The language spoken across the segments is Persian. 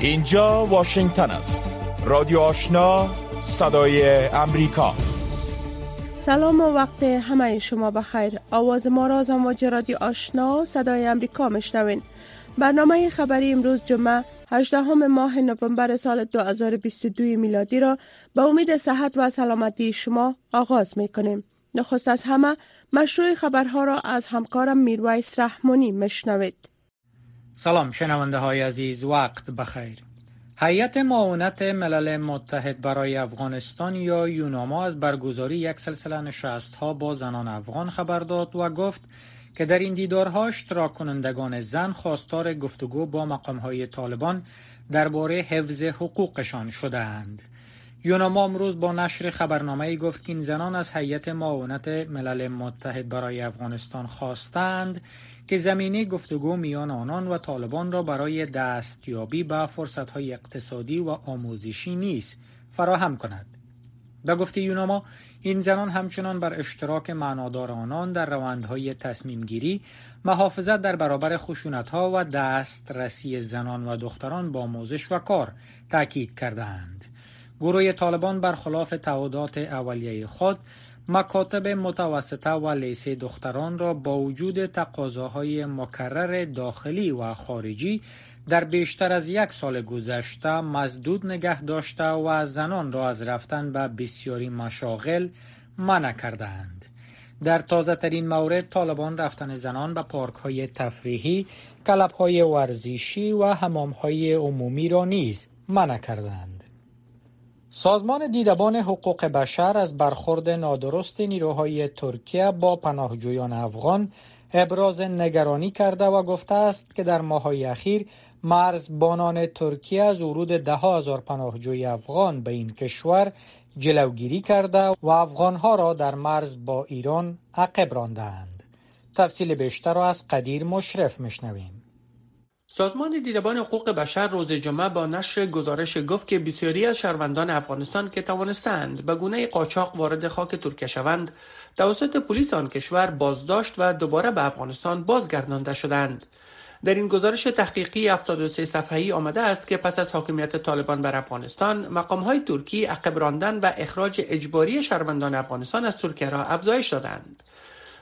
اینجا واشنگتن است رادیو آشنا صدای امریکا سلام و وقت همه شما بخیر آواز ما را از امواج رادیو آشنا صدای امریکا مشنوین برنامه خبری امروز جمعه 18 ماه نوامبر سال 2022 میلادی را به امید صحت و سلامتی شما آغاز می کنیم. نخست از همه مشروع خبرها را از همکارم میرویس رحمانی مشنوید. سلام شنونده های عزیز وقت بخیر. هیئت معاونت ملل متحد برای افغانستان یا یوناما از برگزاری یک سلسله نشست ها با زنان افغان خبر داد و گفت که در این دیدارها اشتراک کنندگان زن خواستار گفتگو با مقام های طالبان درباره حفظ حقوقشان شدهاند. یوناما امروز با نشر خبرنامه گفت که این زنان از هیئت معاونت ملل متحد برای افغانستان خواستند که زمینه گفتگو میان آنان و طالبان را برای دستیابی به فرصتهای اقتصادی و آموزشی نیز فراهم کند. به گفته یوناما این زنان همچنان بر اشتراک معنادار آنان در روندهای تصمیم گیری، محافظت در برابر خشونت و دسترسی زنان و دختران با آموزش و کار تاکید کردند. گروه طالبان برخلاف تعهدات اولیه خود مکاتب متوسطه و لیسه دختران را با وجود تقاضاهای مکرر داخلی و خارجی در بیشتر از یک سال گذشته مزدود نگه داشته و زنان را از رفتن به بسیاری مشاغل منع کردند. در تازه ترین مورد طالبان رفتن زنان به پارک های تفریحی، کلب های ورزشی و حمام های عمومی را نیز منع کردند. سازمان دیدبان حقوق بشر از برخورد نادرست نیروهای ترکیه با پناهجویان افغان ابراز نگرانی کرده و گفته است که در ماهای اخیر مرزبانان ترکیه از ورود ده هزار پناهجوی افغان به این کشور جلوگیری کرده و افغانها را در مرز با ایران عقب راندند. تفصیل بیشتر را از قدیر مشرف مشنویم. سازمان دیدبان حقوق بشر روز جمعه با نشر گزارش گفت که بسیاری از شهروندان افغانستان که توانستند به گونه قاچاق وارد خاک ترکیه شوند توسط پلیس آن کشور بازداشت و دوباره به افغانستان بازگردانده شدند. در این گزارش تحقیقی 73 صفحه‌ای آمده است که پس از حاکمیت طالبان بر افغانستان مقام های ترکی عقب راندن و اخراج اجباری شهروندان افغانستان از ترکیه را افزایش دادند.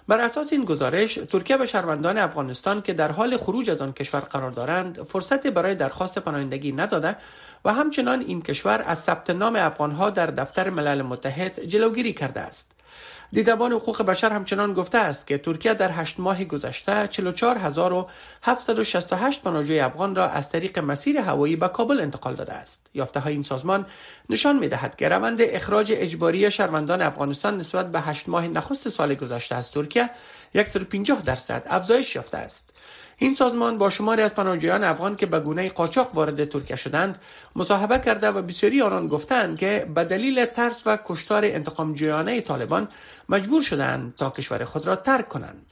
بر اساس این گزارش ترکیه به شهروندان افغانستان که در حال خروج از آن کشور قرار دارند فرصت برای درخواست پناهندگی نداده و همچنان این کشور از ثبت نام افغانها در دفتر ملل متحد جلوگیری کرده است. دیدبان حقوق بشر همچنان گفته است که ترکیه در هشت ماه گذشته 44768 پناهجوی افغان را از طریق مسیر هوایی به کابل انتقال داده است. یافته های این سازمان نشان می دهد که روند اخراج اجباری شهروندان افغانستان نسبت به هشت ماه نخست سال گذشته از ترکیه 150 درصد افزایش یافته است. این سازمان با شماری از پناهجویان افغان که به گونه قاچاق وارد ترکیه شدند مصاحبه کرده و بسیاری آنان گفتند که به دلیل ترس و کشتار انتقام جویانه طالبان مجبور شدند تا کشور خود را ترک کنند.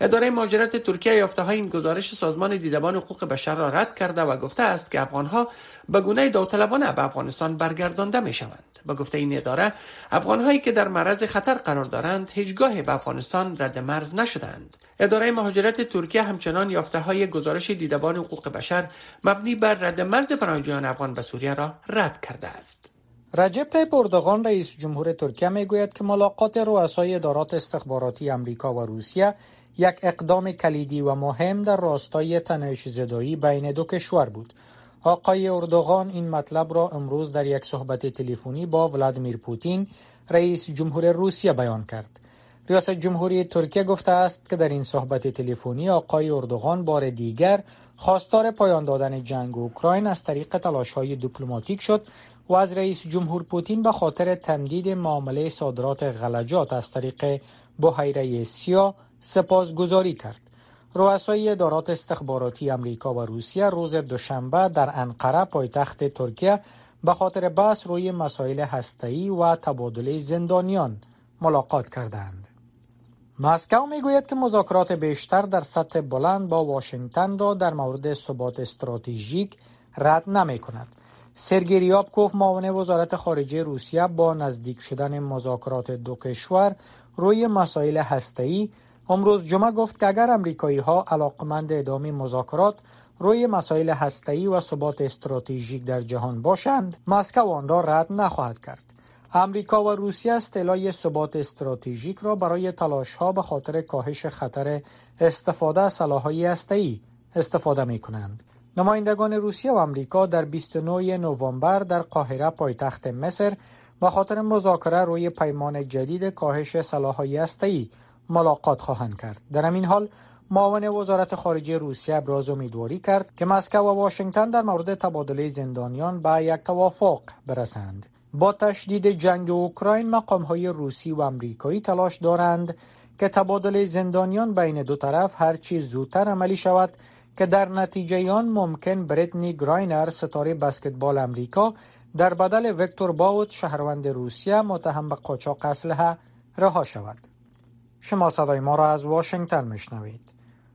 اداره مهاجرت ترکیه یافته های این گزارش سازمان دیدبان حقوق بشر را رد کرده و گفته است که افغانها به گونه داوطلبانه به افغانستان برگردانده می شوند. به گفته این اداره افغانهایی که در معرض خطر قرار دارند هیچگاه به افغانستان رد مرز نشدند. اداره مهاجرت ترکیه همچنان یافته های گزارش دیدبان حقوق بشر مبنی بر رد مرز پناهجویان افغان به سوریه را رد کرده است. رجب طیب اردوغان رئیس جمهور ترکیه می‌گوید که ملاقات رؤسای ادارات استخباراتی امریکا و روسیه یک اقدام کلیدی و مهم در راستای تنش زدایی بین دو کشور بود. آقای اردوغان این مطلب را امروز در یک صحبت تلفنی با ولادیمیر پوتین رئیس جمهور روسیه بیان کرد. ریاست جمهوری ترکیه گفته است که در این صحبت تلفنی آقای اردوغان بار دیگر خواستار پایان دادن جنگ اوکراین از طریق تلاش های دیپلماتیک شد و از رئیس جمهور پوتین به خاطر تمدید معامله صادرات غلجات از طریق بحیره سیا سپاسگزاری کرد. رؤسای ادارات استخباراتی امریکا و روسیه روز دوشنبه در انقره پایتخت ترکیه به خاطر بحث روی مسائل هسته‌ای و تبادل زندانیان ملاقات کردند. مسکو می‌گوید که مذاکرات بیشتر در سطح بلند با واشنگتن را در مورد ثبات استراتژیک رد نمی کند. سرگی ریابکوف معاون وزارت خارجه روسیه با نزدیک شدن مذاکرات دو کشور روی مسائل هسته‌ای امروز جمعه گفت که اگر امریکایی ها علاقمند ادامه مذاکرات روی مسائل هسته‌ای و ثبات استراتژیک در جهان باشند مسکو آن را رد نخواهد کرد امریکا و روسیه اصطلاح ثبات استراتژیک را برای تلاش ها به خاطر کاهش خطر استفاده از سلاح‌های هسته‌ای استفاده می کنند. نمایندگان روسیه و امریکا در 29 نوامبر در قاهره پایتخت مصر به خاطر مذاکره روی پیمان جدید کاهش سلاح‌های هسته‌ای ملاقات خواهند کرد. در همین حال معاون وزارت خارجه روسیه ابراز امیدواری کرد که مسکو و واشنگتن در مورد تبادله زندانیان به یک توافق برسند. با تشدید جنگ اوکراین مقام های روسی و امریکایی تلاش دارند که تبادل زندانیان بین دو طرف هرچی زودتر عملی شود که در نتیجه آن ممکن بریتنی گراینر ستاره بسکتبال امریکا در بدل وکتور باوت شهروند روسیه متهم به قاچاق اسلحه رها شود شما صدای ما را از واشنگتن میشنوید.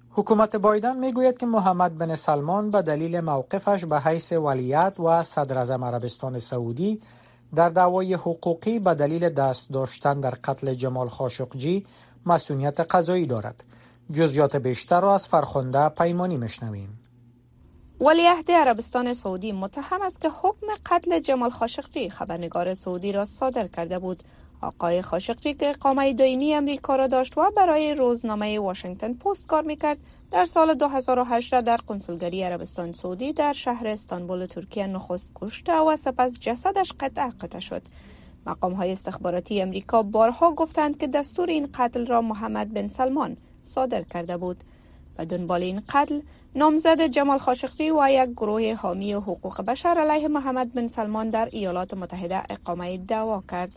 حکومت بایدن می‌گوید که محمد بن سلمان به دلیل موقفش به حیث ولیت و صدر عربستان سعودی در دعوای حقوقی به دلیل دست داشتن در قتل جمال خاشقجی مسئولیت قضایی دارد. جزیات بیشتر را از فرخنده پیمانی مشنویم ولیعهد عربستان سعودی متهم است که حکم قتل جمال خاشقجی خبرنگار سعودی را صادر کرده بود. آقای خاشقجی که اقامه دائمی امریکا را داشت و برای روزنامه واشنگتن پست کار می‌کرد. در سال 2008 در کنسولگری عربستان سعودی در شهر استانبول ترکیه نخست کشته و سپس جسدش قطع قطع شد. مقام های استخباراتی امریکا بارها گفتند که دستور این قتل را محمد بن سلمان صادر کرده بود. و دنبال این قتل نامزد جمال خاشقجی و یک گروه حامی حقوق بشر علیه محمد بن سلمان در ایالات متحده اقامه دعوا کرد.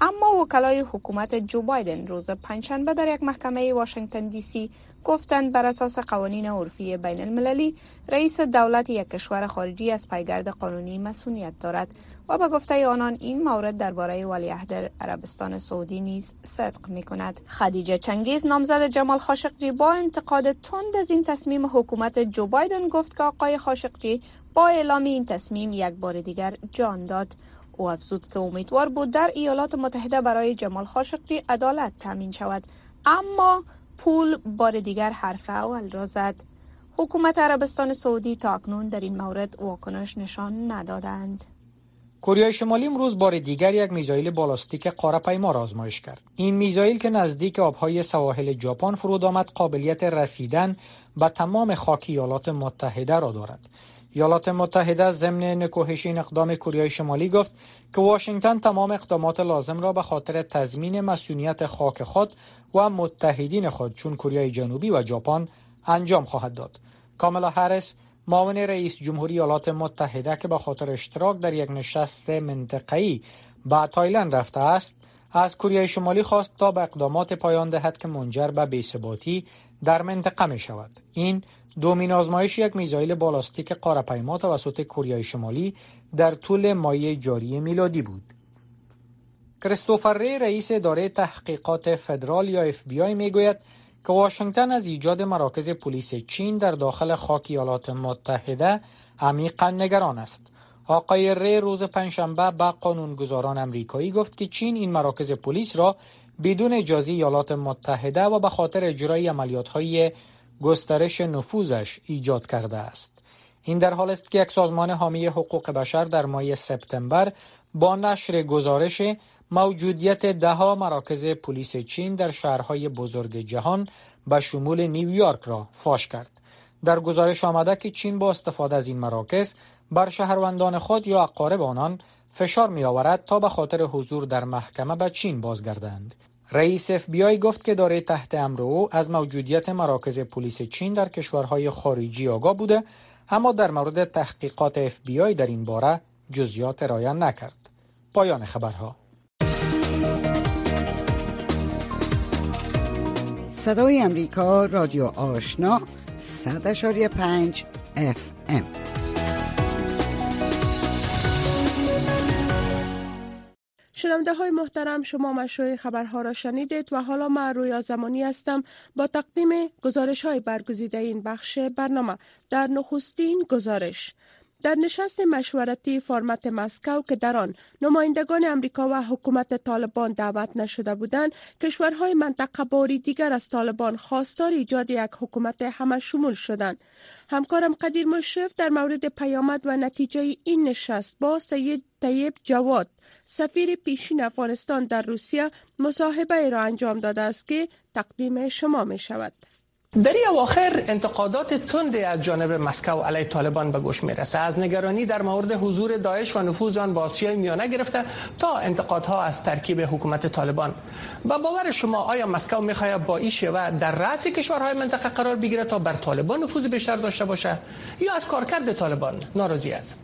اما وکلای حکومت جو بایدن روز پنجشنبه در یک محکمه واشنگتن دی سی گفتند بر اساس قوانین عرفی بین المللی رئیس دولت یک کشور خارجی از پیگرد قانونی مسئولیت دارد و به گفته آنان این مورد درباره ولیعهد عربستان سعودی نیز صدق می کند خدیجه چنگیز نامزد جمال خاشقجی با انتقاد تند از این تصمیم حکومت جو بایدن گفت که آقای خاشقجی با اعلام این تصمیم یک بار دیگر جان داد. او افزود که امیدوار بود در ایالات متحده برای جمال خاشقجی عدالت تامین شود اما پول بار دیگر حرف اول را زد حکومت عربستان سعودی تا اکنون در این مورد واکنش نشان ندادند کره شمالی امروز بار دیگر یک میزایل بالاستیک قاره پیما را آزمایش کرد. این میزایل که نزدیک آبهای سواحل ژاپن فرود آمد قابلیت رسیدن به تمام خاک ایالات متحده را دارد. ایالات متحده ضمن نکوهش این اقدام کره شمالی گفت که واشنگتن تمام اقدامات لازم را به خاطر تضمین مسئولیت خاک خود و متحدین خود چون کره جنوبی و ژاپن انجام خواهد داد. کاملا هرس معاون رئیس جمهوری ایالات متحده که به خاطر اشتراک در یک نشست منطقه‌ای به تایلند رفته است از کره شمالی خواست تا به اقدامات پایان دهد که منجر به بی‌ثباتی در منطقه می شود این دومین آزمایش یک میزایل بالاستیک قاره‌پیما توسط کره شمالی در طول ماه جاری میلادی بود کریستوفر ری رئیس اداره تحقیقات فدرال یا اف بی آی می‌گوید که واشنگتن از ایجاد مراکز پلیس چین در داخل خاک ایالات متحده عمیقا نگران است. آقای ری روز پنجشنبه به قانونگذاران امریکایی گفت که چین این مراکز پلیس را بدون اجازه ایالات متحده و به خاطر اجرای های گسترش نفوذش ایجاد کرده است. این در حال است که یک سازمان حامی حقوق بشر در ماه سپتامبر با نشر گزارش موجودیت دهها مراکز پلیس چین در شهرهای بزرگ جهان به شمول نیویورک را فاش کرد. در گزارش آمده که چین با استفاده از این مراکز بر شهروندان خود یا اقارب آنان فشار می آورد تا به خاطر حضور در محکمه به چین بازگردند. رئیس اف بی آی گفت که اداره تحت امر او از موجودیت مراکز پلیس چین در کشورهای خارجی آگاه بوده اما در مورد تحقیقات اف بی آی در این باره جزیات رایان نکرد. پایان خبرها صدای امریکا رادیو آشنا 100.5 اف شنونده های محترم شما مشروع خبرها را شنیدید و حالا من رویا زمانی هستم با تقدیم گزارش های برگزیده این بخش برنامه. در نخستین گزارش در نشست مشورتی فرمت مسکو که در آن نمایندگان امریکا و حکومت طالبان دعوت نشده بودند کشورهای منطقه باری دیگر از طالبان خواستار ایجاد یک حکومت همه شمول شدند. همکارم قدیر مشرف در مورد پیامد و نتیجه این نشست با سید طیب جواد سفیر پیشین افغانستان در روسیه مصاحبه را انجام داده است که تقدیم شما می شود در این اواخر انتقادات تندی از جانب مسکو علیه طالبان به گوش می‌رسه. از نگرانی در مورد حضور داعش و نفوذ آن با آسیای میانه گرفته تا انتقادها از ترکیب حکومت طالبان. با باور شما آیا مسکو می‌خواهد با این شیوه در رأس کشورهای منطقه قرار بگیره تا بر طالبان نفوذ بیشتر داشته باشه؟ یا از کارکرد طالبان ناراضی است؟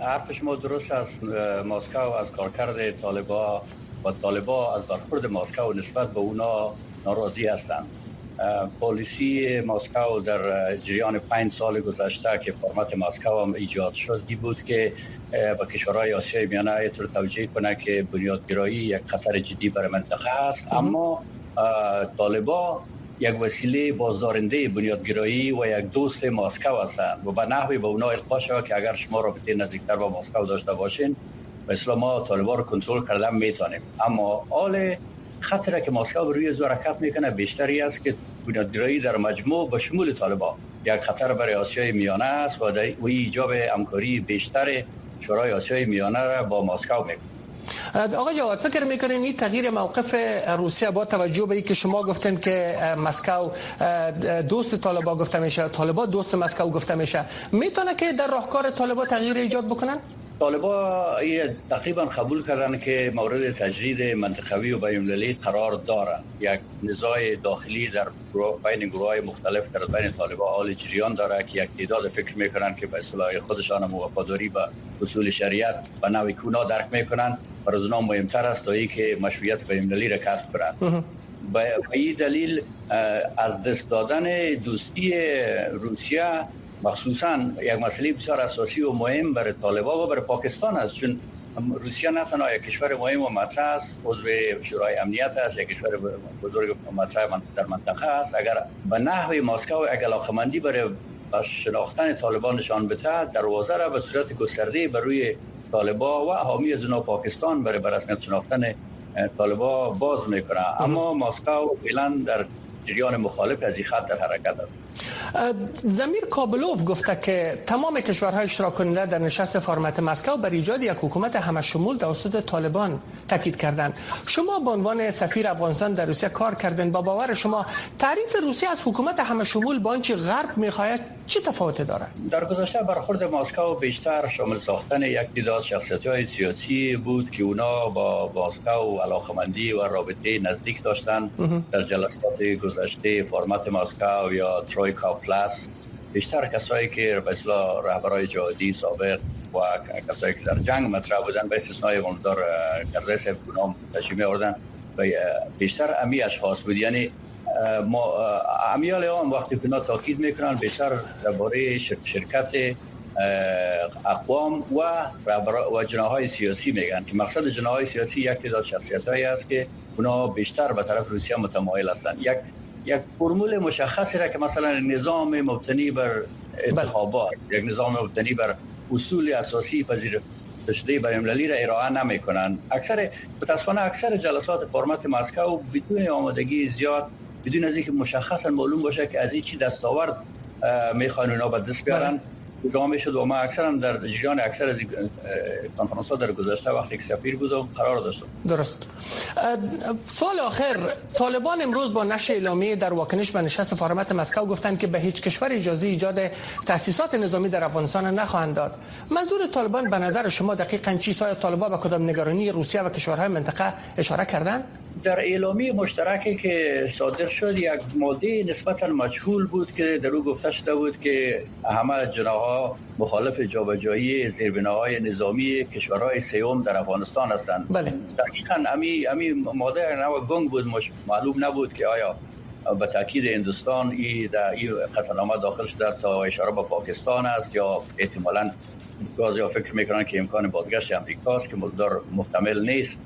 حرف شما درست است. مسکو از کارکرد طالبان و طالبان از برخورد مسکو نسبت به اونا ناراضی هستند. پالیسی مسکو در جریان پنج سال گذشته که فرمت مسکو هم ایجاد شد بود که با کشورهای آسیای میانه طور توجیه کنه که بنیادگرایی یک خطر جدی برای منطقه است اما طالبا یک وسیله بازدارنده بنیادگرایی و یک دوست مسکو هستند و به نحوی به اونا القا شود که اگر شما رابطه نزدیکتر با مسکو داشته باشین مثلا ما طالبا رو کنترل کردن می‌تونیم. اما حال خطر که مسکو روی زورکت می‌کنه بیشتری است که بنیادگرایی در مجموع به شمول طالبان. یک خطر برای آسیای میانه است و و ایجاب همکاری بیشتر شورای آسیای میانه را با مسکو می‌کنه. آقای جواد فکر می‌کنین این تغییر موقف روسیه با توجه به اینکه شما گفتن که مسکو دوست طالبا گفته میشه طالبا دوست مسکو گفته میشه می‌تونه که در راهکار طالبا تغییر ایجاد بکنن؟ طالبا تقریبا قبول کردن که مورد تجدید منطقوی و بین‌المللی قرار دارند یک نزاع داخلی در بین گروه های مختلف در بین طالبا حال جریان داره که یک تعداد فکر می‌کنن که به اصطلاح خودشان وفاداری به اصول شریعت و نوی کونا درک می‌کنن. و از مهمتر است تا که مشروعیت بین‌المللی را کسب کنند به این دلیل از دست دادن دوستی روسیه مخصوصا یک مسئله بسیار اساسی و مهم برای طالبان و برای پاکستان است. چون روسیه نه تنها یک کشور مهم و مطرح است عضو شورای امنیت است یک کشور بزرگ مطرح در منطقه است. اگر به نحو مسکو یک علاقمندی برای شناختن طالبان نشان بده دروازه را به صورت گسترده بر روی طالبان و حامی از پاکستان برای برسمیت شناختن طالبان باز می‌کنه. اما مسکو فعلا در جریان مخالف از این خط در حرکت است. زمیر کابلوف گفته که تمام کشورهای اشتراک کننده در نشست فرمت مسکو بر ایجاد یک حکومت همه شمول توسط طالبان تاکید کردند. شما به عنوان سفیر افغانستان در روسیه کار کردن با باور شما تعریف روسیه از حکومت همه شمول با آنچه غرب می‌خواهد چه تفاوتی دارد؟ در گذشته برخورد مسکو بیشتر شامل ساختن یک تعداد شخصیت های سیاسی بود که اونا با مسکو علاقمندی و رابطه نزدیک داشتند. در جلسات گذشته فرمت مسکو یا ترویکا پلاس بیشتر کسایی که به اصطلاح رهبرای جهادی سابق و کسایی که در جنگ مطرح بودن به استثنای قومدار کرده صاحب گنام تشریمی آوردن بیشتر امی اشخاص بود. یعنی ما امیال آن وقتی که تاکید می‌کنن بیشتر درباره شرکت اقوام و و جناهای سیاسی میگن که مقصد جناهای سیاسی یک تعداد شخصیت هایی است که اونا بیشتر به طرف روسیه متمایل هستند یک یک فرمول مشخصی را که مثلا نظام مبتنی بر انتخابات یک نظام مبتنی بر اصول اساسی پذیر شده بین را ارائه نمی کنند اکثر متاسفانه اکثر جلسات فرمت مسکو بدون آمادگی زیاد بدون از اینکه مشخصا معلوم باشه که از این چی دستاورد می‌خوان اونا به دست بیارن. جامعه شد و ما اکثر در جریان اکثر از کنفرانس ها در گذشته وقتی که سفیر بودم قرار داشتم. درست. سوال آخر طالبان امروز با نشر اعلامیه در واکنش به نشست فرمت مسکو گفتند که به هیچ کشور اجازه ایجاد تاسیسات نظامی در افغانستان نخواهند داد. منظور طالبان به نظر شما دقیقاً چی سایه طالبان به کدام نگرانی روسیه و کشورهای منطقه اشاره کردند؟ در اعلامی مشترکی که صادر شد یک ماده نسبتا مجهول بود که در او گفته شده بود که همه جناها مخالف جابجایی زیربناهای نظامی کشورهای سیوم در افغانستان هستند. بله. دقیقا امی امی ماده نو گنگ بود معلوم نبود که آیا به تاکید هندوستان ای در این قطعنامه داخل شده تا اشاره به پاکستان است یا احتمالاً یا فکر می‌کنن که امکان بازگشت امریکاست که مقدار محتمل نیست.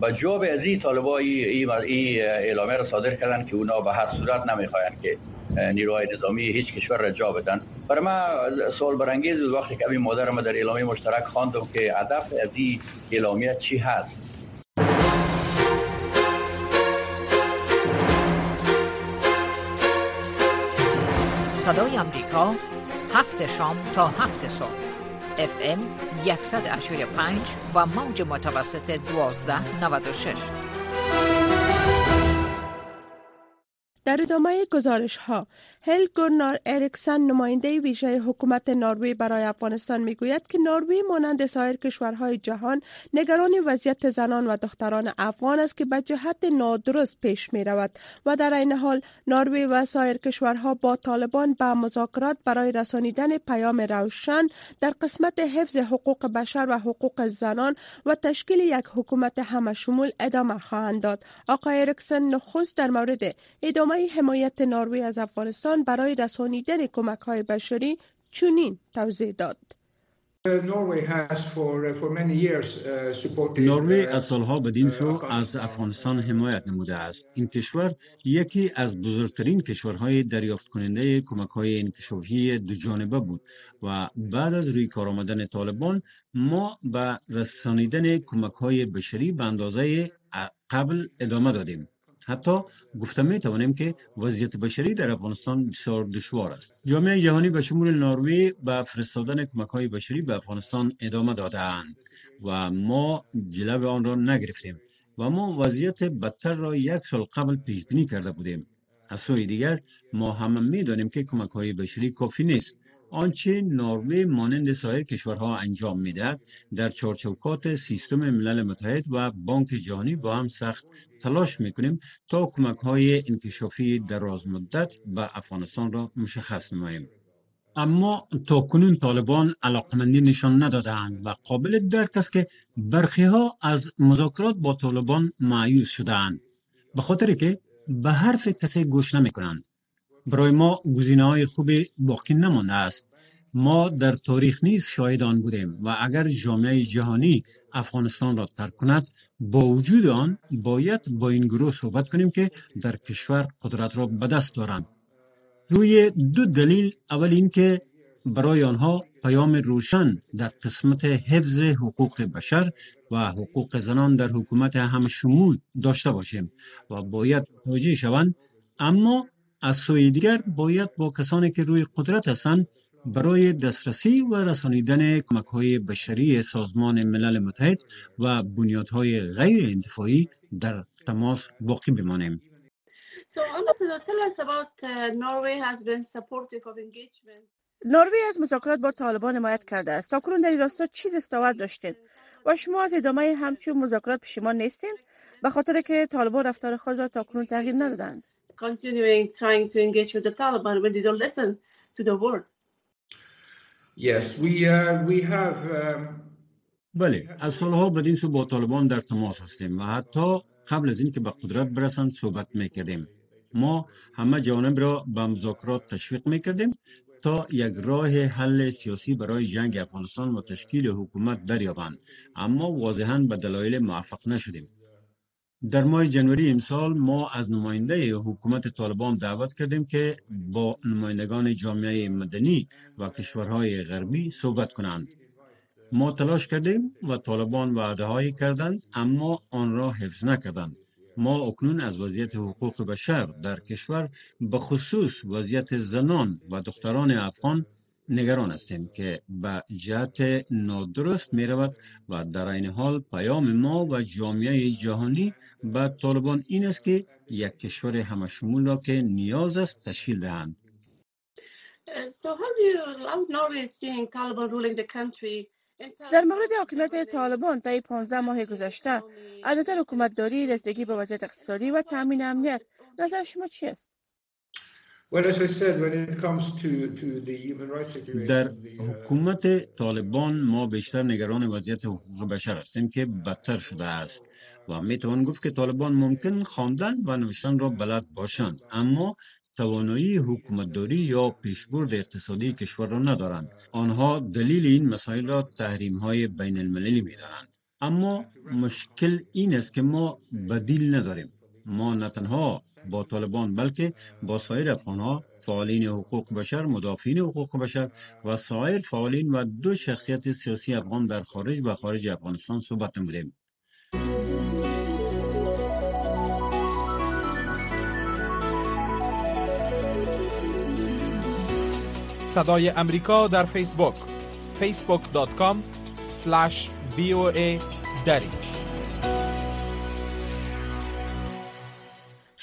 با جواب از این ای, ای اعلامیه را صادر کردن که اونا به هر صورت نمی‌خواین که نیروهای نظامی هیچ کشور را جا بدن. برای ما سوال برانگیز وقتی که مادر ما در اعلامیه مشترک خواندم که هدف از این اعلامیه چی هست؟ صدای امریکا هفت شام تا هفت صبح. اف ام 185 و موج متوسط 1296 در ادامه گزارش ها هل گورنار اریکسن نماینده ویژه حکومت نروژ برای افغانستان می‌گوید که نروژ مانند سایر کشورهای جهان نگران وضعیت زنان و دختران افغان است که به جهت نادرست پیش می رود و در این حال نروژ و سایر کشورها با طالبان به مذاکرات برای رسانیدن پیام روشن در قسمت حفظ حقوق بشر و حقوق زنان و تشکیل یک حکومت همه شمول ادامه خواهند داد. آقای اریکسن نخست در مورد ادامه حمایت نروژ از افغانستان برای رسانیدن کمک های بشری چنین توضیح داد. نروژ از سالها بدین سو از افغانستان حمایت نموده است. این کشور یکی از بزرگترین کشورهای دریافت کننده کمک های انکشافی دو جانبه بود و بعد از روی کار آمدن طالبان ما به رسانیدن کمک های بشری به اندازه قبل ادامه دادیم. حتی گفته می توانیم که وضعیت بشری در افغانستان بسیار دشوار است. جامعه جهانی به شمول نروژ به فرستادن کمک های بشری به افغانستان ادامه دادهاند و ما جلو آن را نگرفتیم و ما وضعیت بدتر را یک سال قبل پیش بینی کرده بودیم. از سوی دیگر ما همه می دانیم که کمک های بشری کافی نیست. آنچه نروژ مانند سایر کشورها انجام می‌دهد در چارچوکات سیستم ملل متحد و بانک جهانی با هم سخت تلاش می‌کنیم تا کمک های انکشافی دراز مدت به افغانستان را مشخص نماییم. اما تا کنون طالبان علاقمندی نشان ندادند و قابل درک است که برخی ها از مذاکرات با طالبان معیوز شدهاند به خاطر که به حرف کسی گوش نمی کنند برای ما گزینه های خوبی باقی نمانده است. ما در تاریخ نیز شاهد آن بودیم و اگر جامعه جهانی افغانستان را ترک کند با وجود آن باید با این گروه صحبت کنیم که در کشور قدرت را به دست دارند. روی دو دلیل اول این که برای آنها پیام روشن در قسمت حفظ حقوق بشر و حقوق زنان در حکومت هم شمول داشته باشیم و باید توجه شوند. اما از سوی دیگر باید با کسانی که روی قدرت هستند برای دسترسی و رسانیدن کمک های بشری سازمان ملل متحد و بنیادهای غیر انتفاعی در تماس باقی بمانیم. نروژ از مذاکرات با طالبان حمایت کرده است. تا کنون در این راستا چی دستاورد داشتید؟ و شما از ادامه همچون مذاکرات پشیمان نیستین؟ به خاطر که طالبان رفتار خود را تا کنون تغییر ندادند. Continuing trying to engage with the Taliban when they don't listen to the word. Yes, we, uh, we have, um... بله از سالها بدین سو با طالبان در تماس هستیم و حتی قبل از اینکه به قدرت برسند صحبت می‌کردیم. ما همه جوانب را به مذاکرات تشویق می‌کردیم تا یک راه حل سیاسی برای جنگ افغانستان و تشکیل حکومت دریابند. اما واضحا به دلایل موفق نشدیم. در ماه جنوری امسال ما از نماینده حکومت طالبان دعوت کردیم که با نمایندگان جامعه مدنی و کشورهای غربی صحبت کنند. ما تلاش کردیم و طالبان وعده هایی کردند اما آن را حفظ نکردند. ما اکنون از وضعیت حقوق بشر در کشور به خصوص وضعیت زنان و دختران افغان نگران هستیم که به جهت نادرست می رود و در این حال پیام ما و جامعه جهانی به طالبان این است که یک کشور همه شمول را که نیاز است تشکیل دهند. در مورد حاکمیت طالبان طی 15 ماه گذشته از نظر حکومتداری رسیدگی به وضعیت اقتصادی و تامین امنیت نظر شما چی است؟ در حکومت طالبان ما بیشتر نگران وضعیت حقوق بشر هستیم که بدتر شده است و می توان گفت که طالبان ممکن خواندن و نوشتن را بلد باشند. اما توانایی حکومتداری یا پیشبرد اقتصادی کشور را ندارند. آنها دلیل این مسائل را تحریم های بین المللی می دارند اما مشکل این است که ما بدیل نداریم. ما نه تنها با طالبان بلکه با سایر افغانها فعالین حقوق بشر مدافعین حقوق بشر و سایر فعالین و دو شخصیت سیاسی افغان در خارج و خارج افغانستان صحبت نمودیم. صدای امریکا در فیسبوک facebook.com voa دری.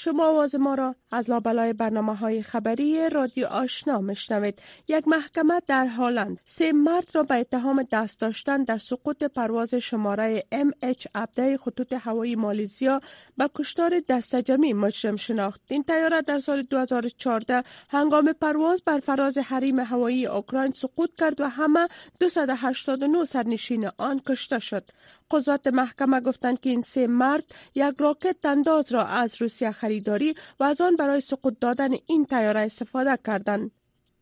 شما آواز ما را از لابلای برنامه های خبری رادیو آشنا مشنوید یک محکمه در هالند. سه مرد را به اتهام دست داشتن در سقوط پرواز شماره MH 17 خطوط هوایی مالیزیا به کشتار دستجمی مجرم شناخت. این تیاره در سال 2014 هنگام پرواز بر فراز حریم هوایی اوکراین سقوط کرد و همه 289 سرنشین آن کشته شد. قضات محکمه گفتند که این سه مرد یک راکت انداز را از روسیه خریداری و از آن برای سقوط دادن این تیاره استفاده کردند.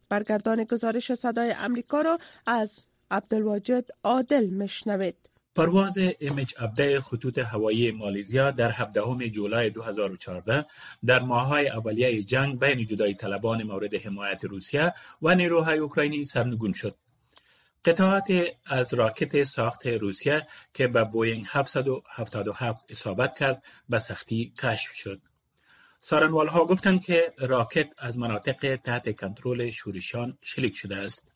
برگردان گزارش صدای امریکا را از عبدالواجد عادل مشنوید. پرواز امچ 17 خطوط هوایی مالیزیا در 17 جولای 2014 در ماههای اولیه جنگ بین جدای طلبان مورد حمایت روسیه و نیروهای اوکراینی سرنگون شد. قطعات از راکت ساخت روسیه که به بوینگ 777 اصابت کرد به سختی کشف شد. ها گفتند که راکت از مناطق تحت کنترل شورشان شلیک شده است.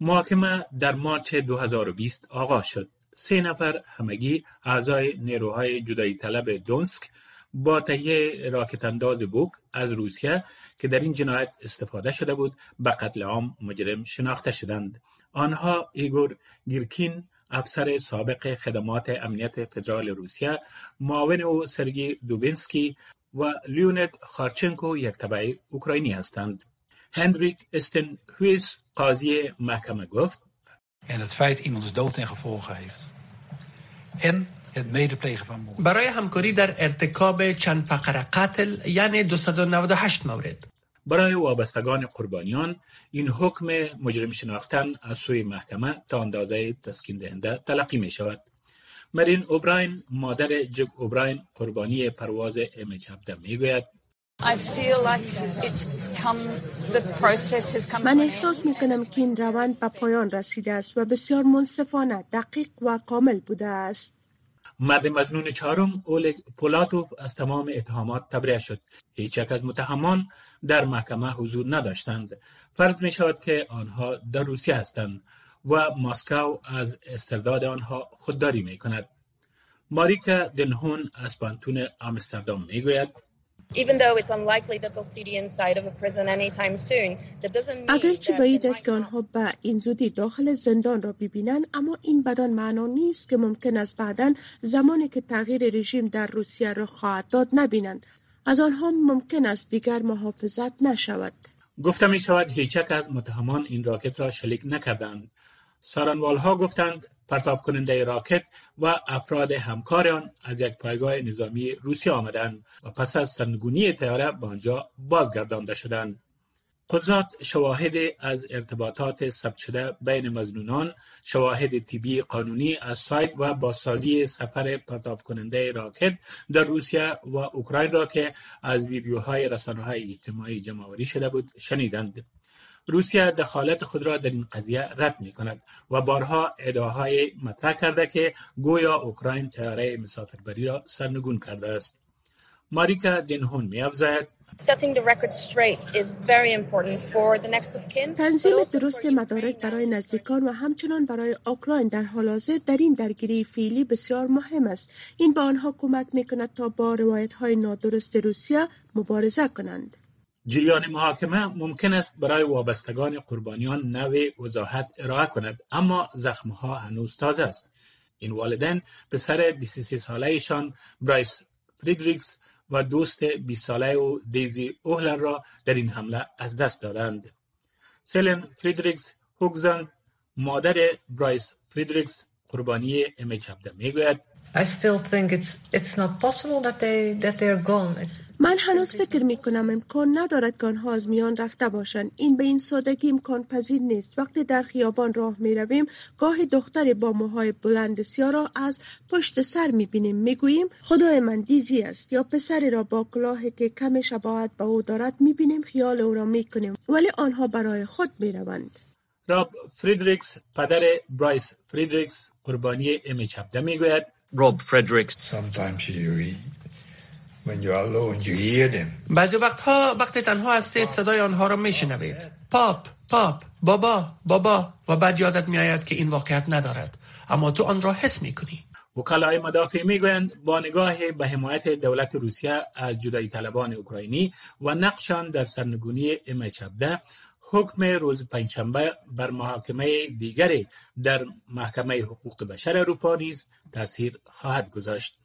محاکمه در مارچ 2020 آغاز شد. سه نفر همگی اعضای نیروهای جدایی طلب دونسک با تهیه راکت انداز بوک از روسیه که در این جنایت استفاده شده بود به قتل عام مجرم شناخته شدند. آنها ایگور گیرکین افسر سابق خدمات امنیت فدرال روسیه معاون او سرگی دوبینسکی و لیونت خارچنکو یک تبعه اوکراینی هستند. هندریک استن هویس قاضی محکمه گفت En het feit iemands dood ten gevolge heeft. En برای همکاری در ارتکاب چند فقر قتل یعنی 298 مورد برای وابستگان قربانیان این حکم مجرم شناختن از سوی محکمه تا اندازه تسکین دهنده تلقی می شود. مرین اوبراین مادر جگ اوبراین قربانی پرواز ام 17 می گوید من احساس می کنم که این روند به پایان رسیده است و بسیار منصفانه دقیق و کامل بوده است. مرد مزنون چهارم اولگ پولاتوف از تمام اتهامات تبرئه شد. هیچ یک از متهمان در محکمه حضور نداشتند. فرض می شود که آنها در روسیه هستند. و ماسکو از استرداد آنها خودداری می کند ماریکا دنهون از پانتون آمستردام می گوید اگرچه بعید است که آنها به این زودی داخل زندان را ببینند اما این بدان معنا نیست که ممکن است بعدا زمانی که تغییر رژیم در روسیه را خواهد داد نبینند. از آنها ممکن است دیگر محافظت نشود. گفته می شود هیچ از متهمان این راکت را شلیک نکردند. ها گفتند پرتاب کننده راکت و افراد همکار آن از یک پایگاه نظامی روسیه آمدند و پس از سرنگونی تیاره به آنجا بازگردانده شدند. قضات شواهد از ارتباطات ثبت شده بین مزنونان، شواهد طبی قانونی از سایت و بازسازی سفر پرتاب کننده راکت در روسیه و اوکراین را که از ویدیوهای رسانه های اجتماعی جمعوری شده بود شنیدند. روسیه دخالت خود را در این قضیه رد می کند و بارها ادعاهای مطرح کرده که گویا اوکراین تیاره مسافربری را سرنگون کرده است. ماریکا دینهون می افزاید تنظیم درست مدارک برای نزدیکان و همچنان برای اوکراین در حال حاضر در این درگیری فعلی بسیار مهم است. این به آنها کمک می کند تا با روایت های نادرست روسیه مبارزه کنند. جریان محاکمه ممکن است برای وابستگان قربانیان نوع وضاحت ارائه کند اما زخمها هنوز تازه است. این والدین پسر 23 سالهشان برایس فریدریکس و دوست 20 ساله و دیزی اوهلر را در این حمله از دست دادند. سلن فریدریکس هوگزن مادر برایس فریدریکس قربانی ام می می‌گوید I still think it's it's not possible that they that they're gone. It's, من هنوز فکر می کنم امکان ندارد که آنها از میان رفته باشند. این به این سادگی امکان پذیر نیست. وقتی در خیابان راه می رویم گاهی دختری با موهای بلند سیاه را از پشت سر می بینیم می گوییم خدای من دیزی است. یا پسری را با کلاهی که کم شباهت به او دارد می بینیم خیال او را می کنیم ولی آنها برای خود می روند راب فریدریکس پدر برایس فریدریکس قربانی ام چپده می گوید Rob Fredericks. Sometimes you, when you're alone, you hear them. بعضی وقتها وقتی تنها هستید صدای آنها را میشنوید پاپ پاپ بابا بابا و بعد یادت میآید که این واقعیت ندارد اما تو آن را حس می‌کنی وکلای مدافع می‌گویند با نگاه به حمایت دولت روسیه از جدایی طلبان اوکراینی و نقشان در سرنگونی ام چبده حکم روز پنجشنبه بر محاکمه دیگری در محکمه حقوق بشر اروپا نیز تاثیر خواهد گذاشت.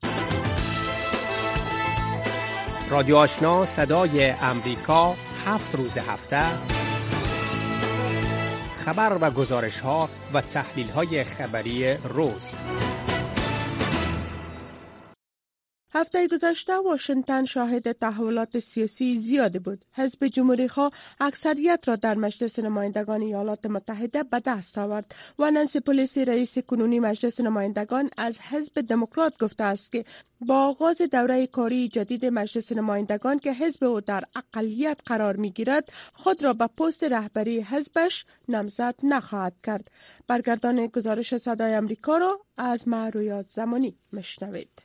رادیو آشنا صدای امریکا هفت روز هفته خبر و گزارش ها و تحلیل های خبری روز هفته گذشته واشنگتن شاهد تحولات سیاسی زیادی بود. حزب جمهوری خواه اکثریت را در مجلس نمایندگان ایالات متحده به دست آورد و نانسی پلیسی رئیس کنونی مجلس نمایندگان از حزب دموکرات گفته است که با آغاز دوره کاری جدید مجلس نمایندگان که حزب او در اقلیت قرار می گیرد خود را به پست رهبری حزبش نمزد نخواهد کرد. برگردان گزارش صدای امریکا را از معرویات زمانی مشنوید.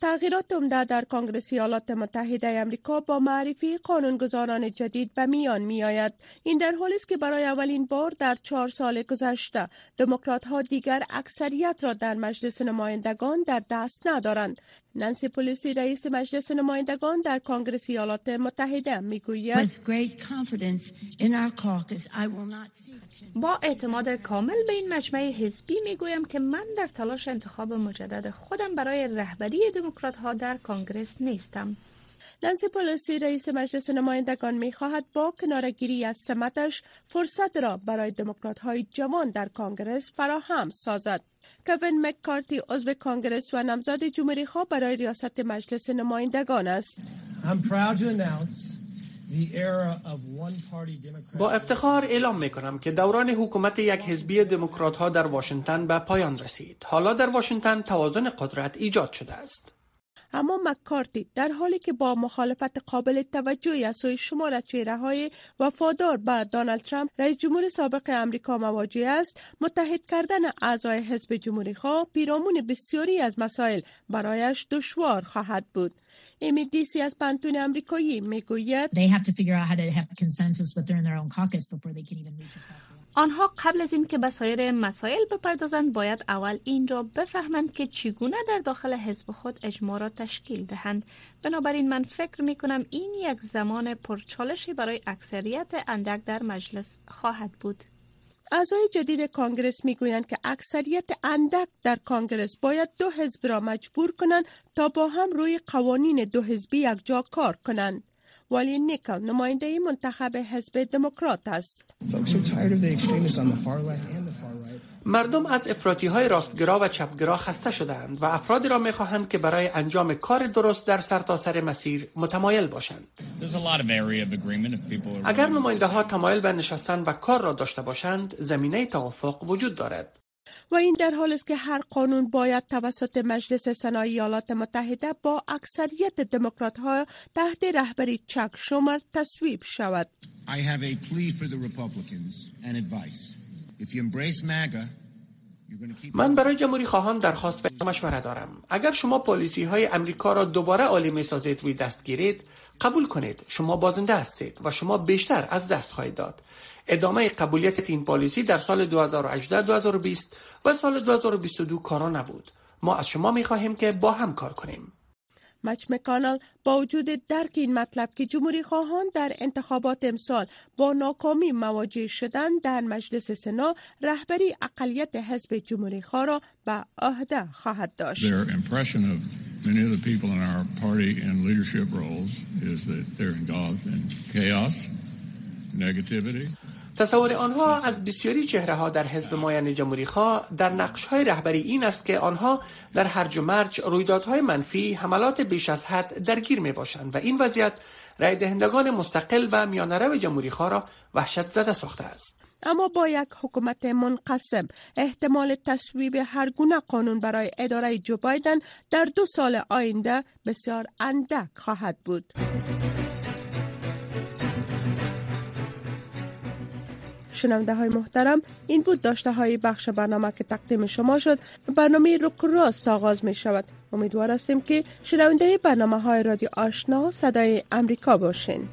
تغییرات عمده در کنگره ایالات متحده امریکا با معرفی قانونگذاران جدید به میان می آید. این در حالی است که برای اولین بار در چهار سال گذشته دموکرات ها دیگر اکثریت را در مجلس نمایندگان در دست ندارند. نانسی پولیسی رئیس مجلس نمایندگان در کنگره ایالات متحده می گوید با اعتماد کامل به این مجمع حزبی می گویم که من در تلاش انتخاب مجدد خودم برای رهبری دموکرات ها در کنگرس نیستم. نانسی پولسی رئیس مجلس نمایندگان می خواهد با کنارگیری از سمتش فرصت را برای دموکرات های جوان در کانگرس فراهم سازد. کوین مکارتی عضو کانگرس و نامزد جمهوری خواه برای ریاست مجلس نمایندگان است. با افتخار اعلام می کنم که دوران حکومت یک حزبی دموکرات ها در واشنگتن به پایان رسید. حالا در واشنگتن توازن قدرت ایجاد شده است. اما مکارتی در حالی که با مخالفت قابل توجهی از سوی شمار چهره های وفادار به دانالد ترامپ رئیس جمهور سابق امریکا مواجه است متحد کردن اعضای حزب جمهوری خواه پیرامون بسیاری از مسائل برایش دشوار خواهد بود. امی دیسی از پنتون امریکایی می‌گوید آنها قبل از اینکه به سایر مسائل بپردازند باید اول این را بفهمند که چگونه در داخل حزب خود اجماع را تشکیل دهند بنابراین من فکر می کنم این یک زمان پرچالشی برای اکثریت اندک در مجلس خواهد بود اعضای جدید کانگرس می‌گویند که اکثریت اندک در کانگرس باید دو حزب را مجبور کنند تا با هم روی قوانین دو حزبی یک جا کار کنند. ولی نیکل نماینده منتخب حزب دموکرات است. مردم از افراطی های راستگرا و چپگرا خسته شدند و افرادی را می خواهند که برای انجام کار درست در سرتاسر سر مسیر متمایل باشند. اگر نماینده ها تمایل به نشستن و کار را داشته باشند، زمینه توافق وجود دارد. و این در حال است که هر قانون باید توسط مجلس سنا ایالات متحده با اکثریت دموکرات ها تحت رهبری چک شومر تصویب شود. من برای جمهوری خواهان درخواست و مشوره دارم. اگر شما پالیسی های امریکا را دوباره عالی می سازید و دست گیرید، قبول کنید شما بازنده هستید و شما بیشتر از دست خواهید داد. ادامه قبولیت این پالیسی در سال 2018 2020 و سال 2022 کارا نبود ما از شما می خواهیم که با هم کار کنیم مچ مکانل با وجود درک این مطلب که جمهوری خواهان در انتخابات امسال با ناکامی مواجه شدن در مجلس سنا رهبری اقلیت حزب جمهوری خواه را به عهده خواهد داشت. many of the people in our party and leadership roles is that they're involved in chaos, negativity. تصور آنها از بسیاری چهره ها در حزب مایان جمهوری خواه در نقش های رهبری این است که آنها در هرج و مرج رویدادهای منفی حملات بیش از حد درگیر می باشند و این وضعیت رای دهندگان مستقل و میانرو جمهوری خواه را وحشت زده ساخته است اما با یک حکومت منقسم احتمال تصویب هر گونه قانون برای اداره جو بایدن در دو سال آینده بسیار اندک خواهد بود. شنونده های محترم این بود داشته های بخش برنامه که تقدیم شما شد. برنامه رک راست آغاز می شود امیدوار هستیم که شنونده برنامه های رادیو آشنا صدای امریکا باشین.